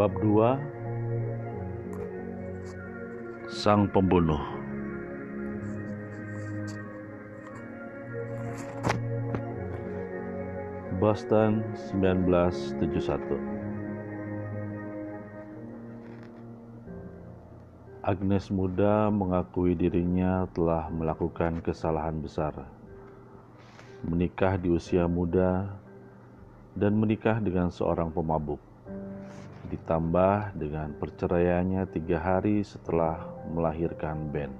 Bab 2 Sang Pembunuh. Boston 1971 Agnes muda mengakui dirinya telah melakukan kesalahan besar. Menikah di usia muda dan menikah dengan seorang pemabuk ditambah dengan perceraiannya tiga hari setelah melahirkan Ben.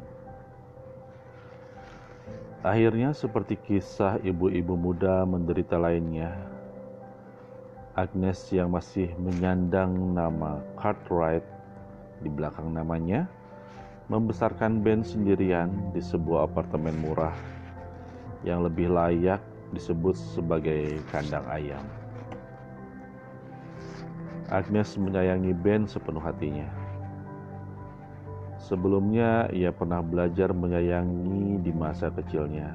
Akhirnya seperti kisah ibu-ibu muda menderita lainnya, Agnes yang masih menyandang nama Cartwright di belakang namanya, membesarkan Ben sendirian di sebuah apartemen murah yang lebih layak disebut sebagai kandang ayam. Agnes menyayangi Ben sepenuh hatinya. Sebelumnya, ia pernah belajar menyayangi di masa kecilnya.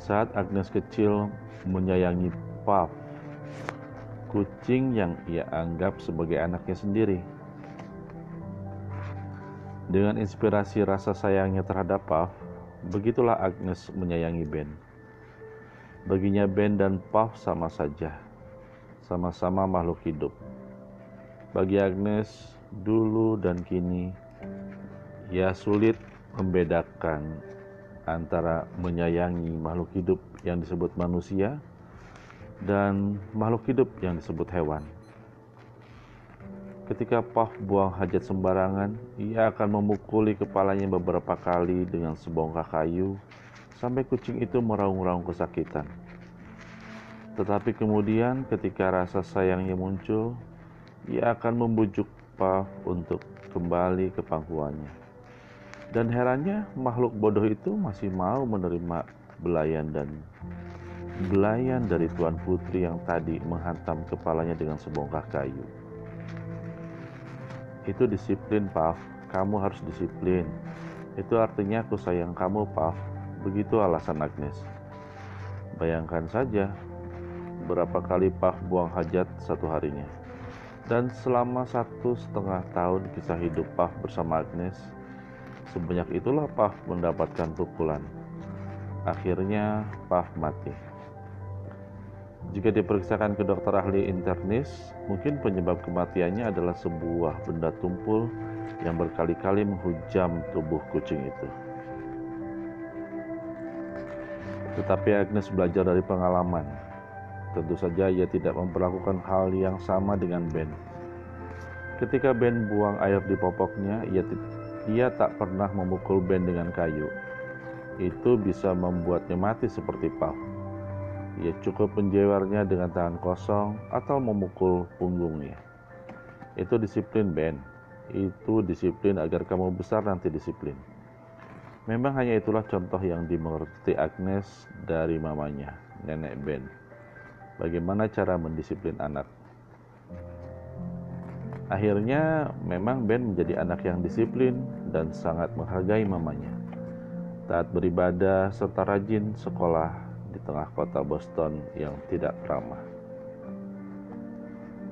Saat Agnes kecil menyayangi Puff, kucing yang ia anggap sebagai anaknya sendiri. Dengan inspirasi rasa sayangnya terhadap Puff, begitulah Agnes menyayangi Ben. Baginya Ben dan Puff sama saja, sama-sama makhluk hidup. Bagi Agnes, dulu dan kini, ia sulit membedakan antara menyayangi makhluk hidup yang disebut manusia dan makhluk hidup yang disebut hewan. Ketika Puff buang hajat sembarangan, ia akan memukuli kepalanya beberapa kali dengan sebongkah kayu sampai kucing itu meraung-raung kesakitan. Tetapi kemudian ketika rasa sayangnya muncul, ia akan membujuk Puff untuk kembali ke pangkuannya. Dan herannya makhluk bodoh itu masih mau menerima belayan dan belayan dari Tuan Putri yang tadi menghantam kepalanya dengan sebongkah kayu. Itu disiplin, Puff. Kamu harus disiplin. Itu artinya aku sayang kamu, Puff. Begitu alasan Agnes. Bayangkan saja berapa kali Puff buang hajat satu harinya. Dan selama satu setengah tahun kisah hidup Puff bersama Agnes, sebanyak itulah Puff mendapatkan pukulan. Akhirnya Puff mati. Jika diperiksakan ke dokter ahli internis, mungkin penyebab kematiannya adalah sebuah benda tumpul yang berkali-kali menghujam tubuh kucing itu. Tetapi Agnes belajar dari pengalaman Tentu saja ia tidak memperlakukan hal yang sama dengan Ben. Ketika Ben buang air di popoknya, ia, ia tak pernah memukul Ben dengan kayu. Itu bisa membuatnya mati seperti Puff. Ia cukup menjewernya dengan tangan kosong atau memukul punggungnya. Itu disiplin Ben. Itu disiplin agar kamu besar nanti disiplin. Memang hanya itulah contoh yang dimengerti Agnes dari mamanya, nenek Ben bagaimana cara mendisiplin anak. Akhirnya memang Ben menjadi anak yang disiplin dan sangat menghargai mamanya. Taat beribadah serta rajin sekolah di tengah kota Boston yang tidak ramah.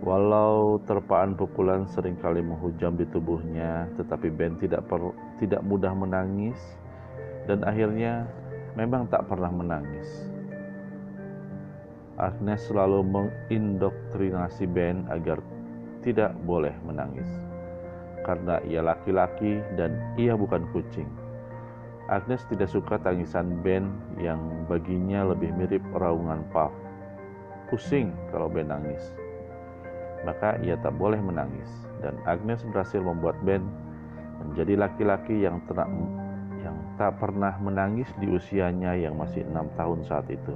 Walau terpaan pukulan sering kali menghujam di tubuhnya, tetapi Ben tidak per, tidak mudah menangis dan akhirnya memang tak pernah menangis. Agnes selalu mengindoktrinasi Ben agar tidak boleh menangis. Karena ia laki-laki dan ia bukan kucing. Agnes tidak suka tangisan Ben yang baginya lebih mirip raungan Puff. Pusing kalau Ben nangis. Maka ia tak boleh menangis. Dan Agnes berhasil membuat Ben menjadi laki-laki yang, yang tak pernah menangis di usianya yang masih enam tahun saat itu.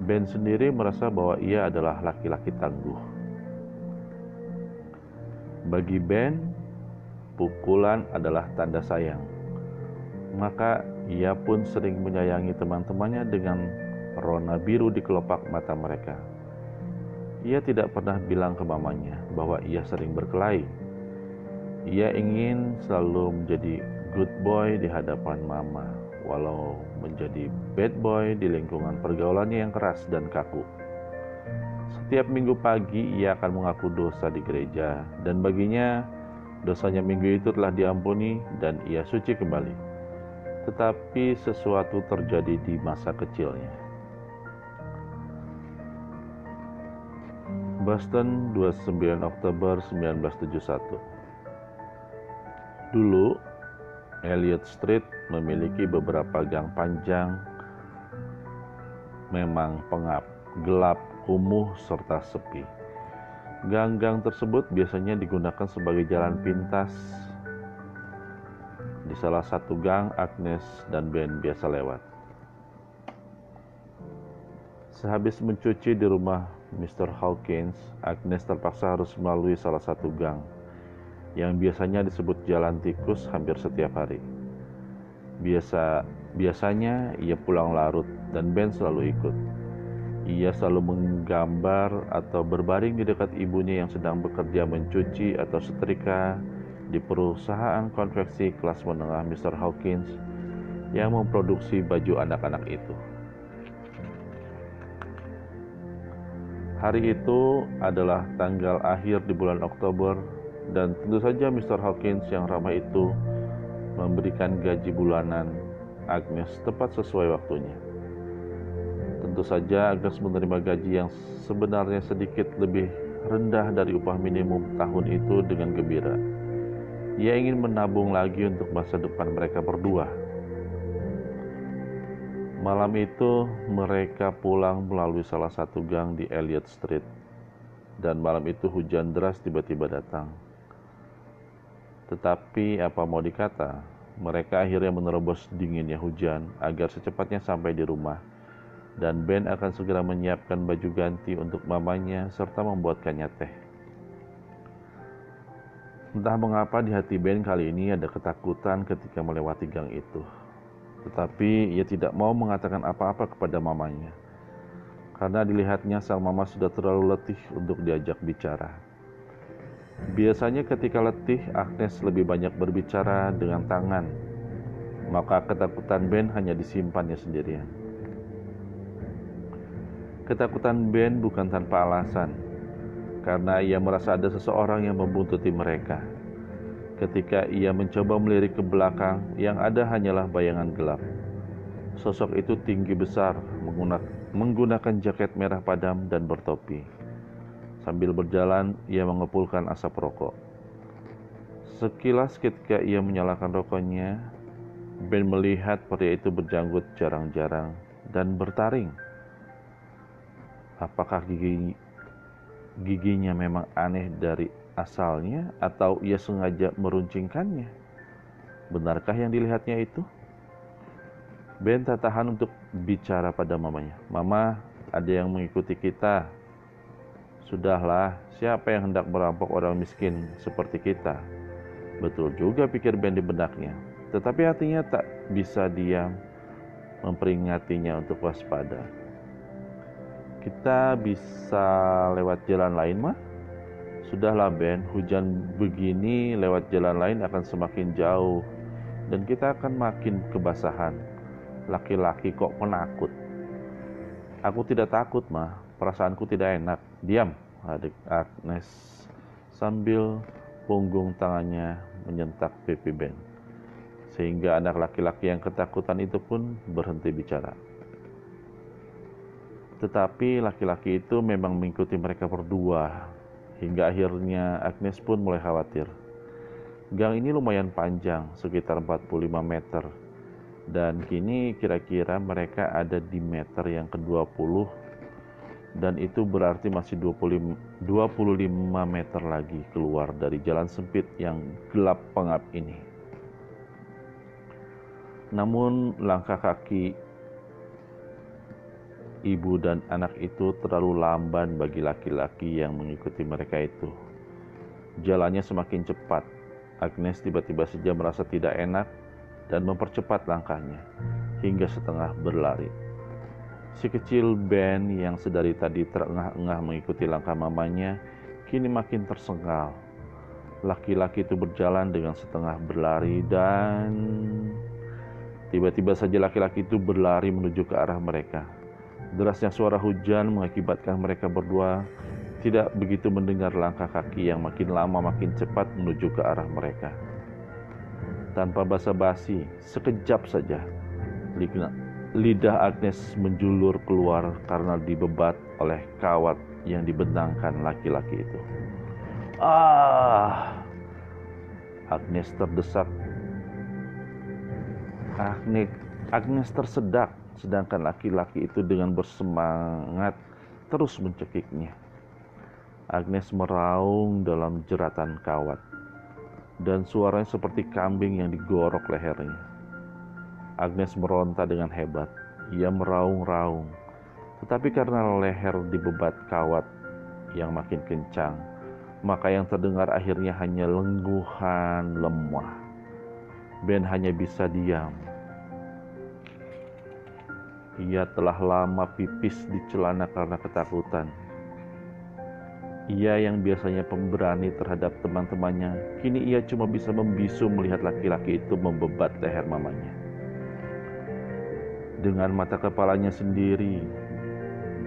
Ben sendiri merasa bahwa ia adalah laki-laki tangguh. Bagi Ben, pukulan adalah tanda sayang. Maka ia pun sering menyayangi teman-temannya dengan rona biru di kelopak mata mereka. Ia tidak pernah bilang ke mamanya bahwa ia sering berkelahi. Ia ingin selalu menjadi good boy di hadapan mama walau menjadi bad boy di lingkungan pergaulannya yang keras dan kaku. Setiap minggu pagi ia akan mengaku dosa di gereja dan baginya dosanya minggu itu telah diampuni dan ia suci kembali. Tetapi sesuatu terjadi di masa kecilnya. Boston 29 Oktober 1971 Dulu, Elliot Street memiliki beberapa gang panjang memang pengap, gelap, kumuh, serta sepi. Gang-gang tersebut biasanya digunakan sebagai jalan pintas. Di salah satu gang, Agnes dan Ben biasa lewat. Sehabis mencuci di rumah Mr. Hawkins, Agnes terpaksa harus melalui salah satu gang yang biasanya disebut jalan tikus hampir setiap hari. Biasa biasanya ia pulang larut dan Ben selalu ikut. Ia selalu menggambar atau berbaring di dekat ibunya yang sedang bekerja mencuci atau setrika di perusahaan konveksi kelas menengah Mr. Hawkins yang memproduksi baju anak-anak itu. Hari itu adalah tanggal akhir di bulan Oktober dan tentu saja Mr. Hawkins yang ramah itu memberikan gaji bulanan Agnes tepat sesuai waktunya. Tentu saja Agnes menerima gaji yang sebenarnya sedikit lebih rendah dari upah minimum tahun itu dengan gembira. Ia ingin menabung lagi untuk masa depan mereka berdua Malam itu mereka pulang melalui salah satu gang di Elliot Street. Dan malam itu hujan deras tiba-tiba datang. Tetapi apa mau dikata, mereka akhirnya menerobos dinginnya hujan agar secepatnya sampai di rumah. Dan Ben akan segera menyiapkan baju ganti untuk mamanya serta membuatkannya teh. Entah mengapa di hati Ben kali ini ada ketakutan ketika melewati gang itu tetapi ia tidak mau mengatakan apa-apa kepada mamanya. Karena dilihatnya sang mama sudah terlalu letih untuk diajak bicara. Biasanya ketika letih, Agnes lebih banyak berbicara dengan tangan. Maka ketakutan Ben hanya disimpannya sendirian. Ketakutan Ben bukan tanpa alasan, karena ia merasa ada seseorang yang membuntuti mereka Ketika ia mencoba melirik ke belakang, yang ada hanyalah bayangan gelap. Sosok itu tinggi besar, menggunakan jaket merah padam dan bertopi. Sambil berjalan, ia mengepulkan asap rokok. Sekilas ketika ia menyalakan rokoknya, Ben melihat pria itu berjanggut jarang-jarang dan bertaring. Apakah gigi giginya memang aneh dari asalnya atau ia sengaja meruncingkannya? Benarkah yang dilihatnya itu? Ben tak tahan untuk bicara pada mamanya. Mama, ada yang mengikuti kita. Sudahlah, siapa yang hendak merampok orang miskin seperti kita? Betul juga pikir Ben di benaknya. Tetapi hatinya tak bisa diam memperingatinya untuk waspada. Kita bisa lewat jalan lain, mah? Sudahlah Ben, hujan begini lewat jalan lain akan semakin jauh dan kita akan makin kebasahan. Laki-laki kok penakut. Aku tidak takut, mah. Perasaanku tidak enak. Diam, adik Agnes sambil punggung tangannya menyentak pipi Ben. Sehingga anak laki-laki yang ketakutan itu pun berhenti bicara. Tetapi laki-laki itu memang mengikuti mereka berdua Hingga akhirnya Agnes pun mulai khawatir. Gang ini lumayan panjang, sekitar 45 meter. Dan kini kira-kira mereka ada di meter yang ke-20 dan itu berarti masih 25, 25 meter lagi keluar dari jalan sempit yang gelap pengap ini. Namun langkah kaki ibu dan anak itu terlalu lamban bagi laki-laki yang mengikuti mereka itu. Jalannya semakin cepat. Agnes tiba-tiba saja merasa tidak enak dan mempercepat langkahnya hingga setengah berlari. Si kecil Ben yang sedari tadi terengah-engah mengikuti langkah mamanya kini makin tersengal. Laki-laki itu berjalan dengan setengah berlari dan tiba-tiba saja laki-laki itu berlari menuju ke arah mereka Derasnya suara hujan mengakibatkan mereka berdua tidak begitu mendengar langkah kaki yang makin lama makin cepat menuju ke arah mereka. Tanpa basa-basi, sekejap saja, lidah Agnes menjulur keluar karena dibebat oleh kawat yang dibentangkan laki-laki itu. Ah! Agnes terdesak. Agnes, Agnes tersedak, sedangkan laki-laki itu dengan bersemangat terus mencekiknya. Agnes meraung dalam jeratan kawat, dan suaranya seperti kambing yang digorok lehernya. Agnes meronta dengan hebat. Ia meraung-raung, tetapi karena leher dibebat kawat yang makin kencang, maka yang terdengar akhirnya hanya lengguhan lemah. Ben hanya bisa diam. Ia telah lama pipis di celana karena ketakutan ia yang biasanya pemberani terhadap teman-temannya, kini ia cuma bisa membisu melihat laki-laki itu membebat leher mamanya. Dengan mata kepalanya sendiri,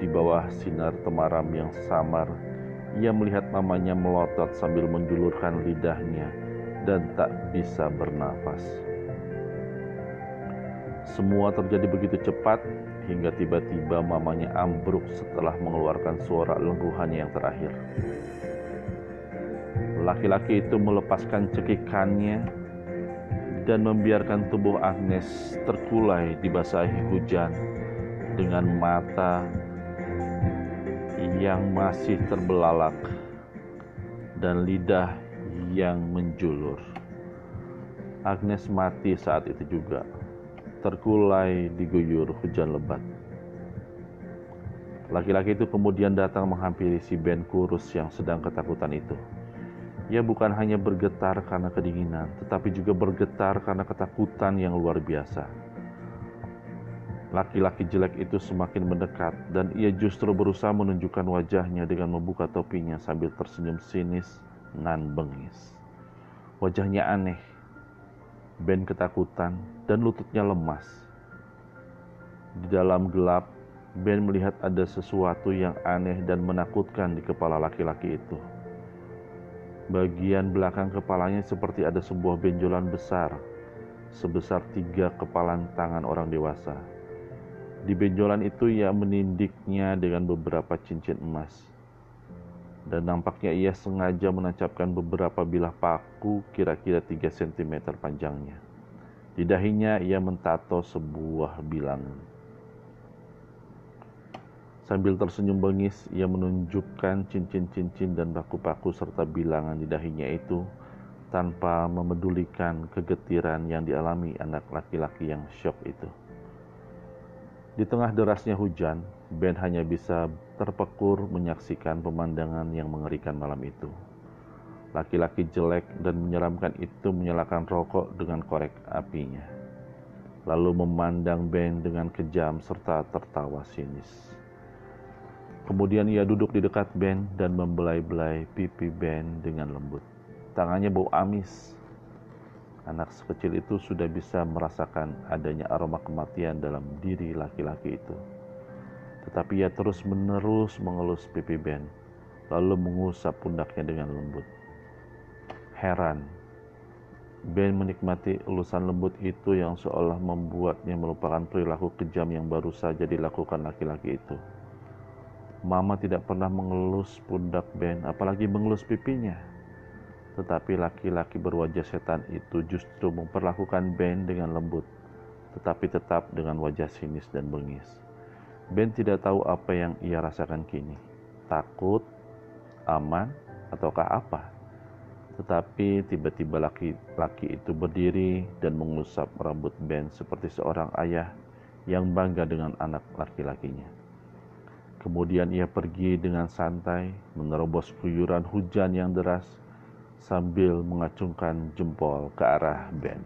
di bawah sinar temaram yang samar, ia melihat mamanya melotot sambil menjulurkan lidahnya dan tak bisa bernafas. Semua terjadi begitu cepat hingga tiba-tiba mamanya ambruk setelah mengeluarkan suara lengguhannya yang terakhir. Laki-laki itu melepaskan cekikannya dan membiarkan tubuh Agnes terkulai dibasahi hujan dengan mata yang masih terbelalak dan lidah yang menjulur. Agnes mati saat itu juga terkulai diguyur hujan lebat. Laki-laki itu kemudian datang menghampiri si Ben kurus yang sedang ketakutan itu. Ia bukan hanya bergetar karena kedinginan, tetapi juga bergetar karena ketakutan yang luar biasa. Laki-laki jelek itu semakin mendekat, dan ia justru berusaha menunjukkan wajahnya dengan membuka topinya sambil tersenyum sinis nan bengis. Wajahnya aneh, Ben ketakutan dan lututnya lemas. Di dalam gelap, Ben melihat ada sesuatu yang aneh dan menakutkan di kepala laki-laki itu. Bagian belakang kepalanya seperti ada sebuah benjolan besar, sebesar tiga kepalan tangan orang dewasa. Di benjolan itu ia menindiknya dengan beberapa cincin emas dan nampaknya ia sengaja menancapkan beberapa bilah paku kira-kira 3 cm panjangnya. Di dahinya ia mentato sebuah bilang. Sambil tersenyum bengis, ia menunjukkan cincin-cincin dan paku-paku serta bilangan di dahinya itu tanpa memedulikan kegetiran yang dialami anak laki-laki yang syok itu. Di tengah derasnya hujan, Ben hanya bisa terpekur menyaksikan pemandangan yang mengerikan malam itu. Laki-laki jelek dan menyeramkan itu menyalakan rokok dengan korek apinya, lalu memandang Ben dengan kejam serta tertawa sinis. Kemudian ia duduk di dekat Ben dan membelai-belai pipi Ben dengan lembut. Tangannya bau amis. Anak sekecil itu sudah bisa merasakan adanya aroma kematian dalam diri laki-laki itu tetapi ia terus-menerus mengelus pipi Ben, lalu mengusap pundaknya dengan lembut. Heran, Ben menikmati elusan lembut itu yang seolah membuatnya melupakan perilaku kejam yang baru saja dilakukan laki-laki itu. Mama tidak pernah mengelus pundak Ben, apalagi mengelus pipinya. Tetapi laki-laki berwajah setan itu justru memperlakukan Ben dengan lembut, tetapi tetap dengan wajah sinis dan bengis. Ben tidak tahu apa yang ia rasakan kini. Takut, aman, ataukah apa? Tetapi tiba-tiba laki-laki itu berdiri dan mengusap rambut Ben seperti seorang ayah yang bangga dengan anak laki-lakinya. Kemudian ia pergi dengan santai menerobos guyuran hujan yang deras sambil mengacungkan jempol ke arah Ben.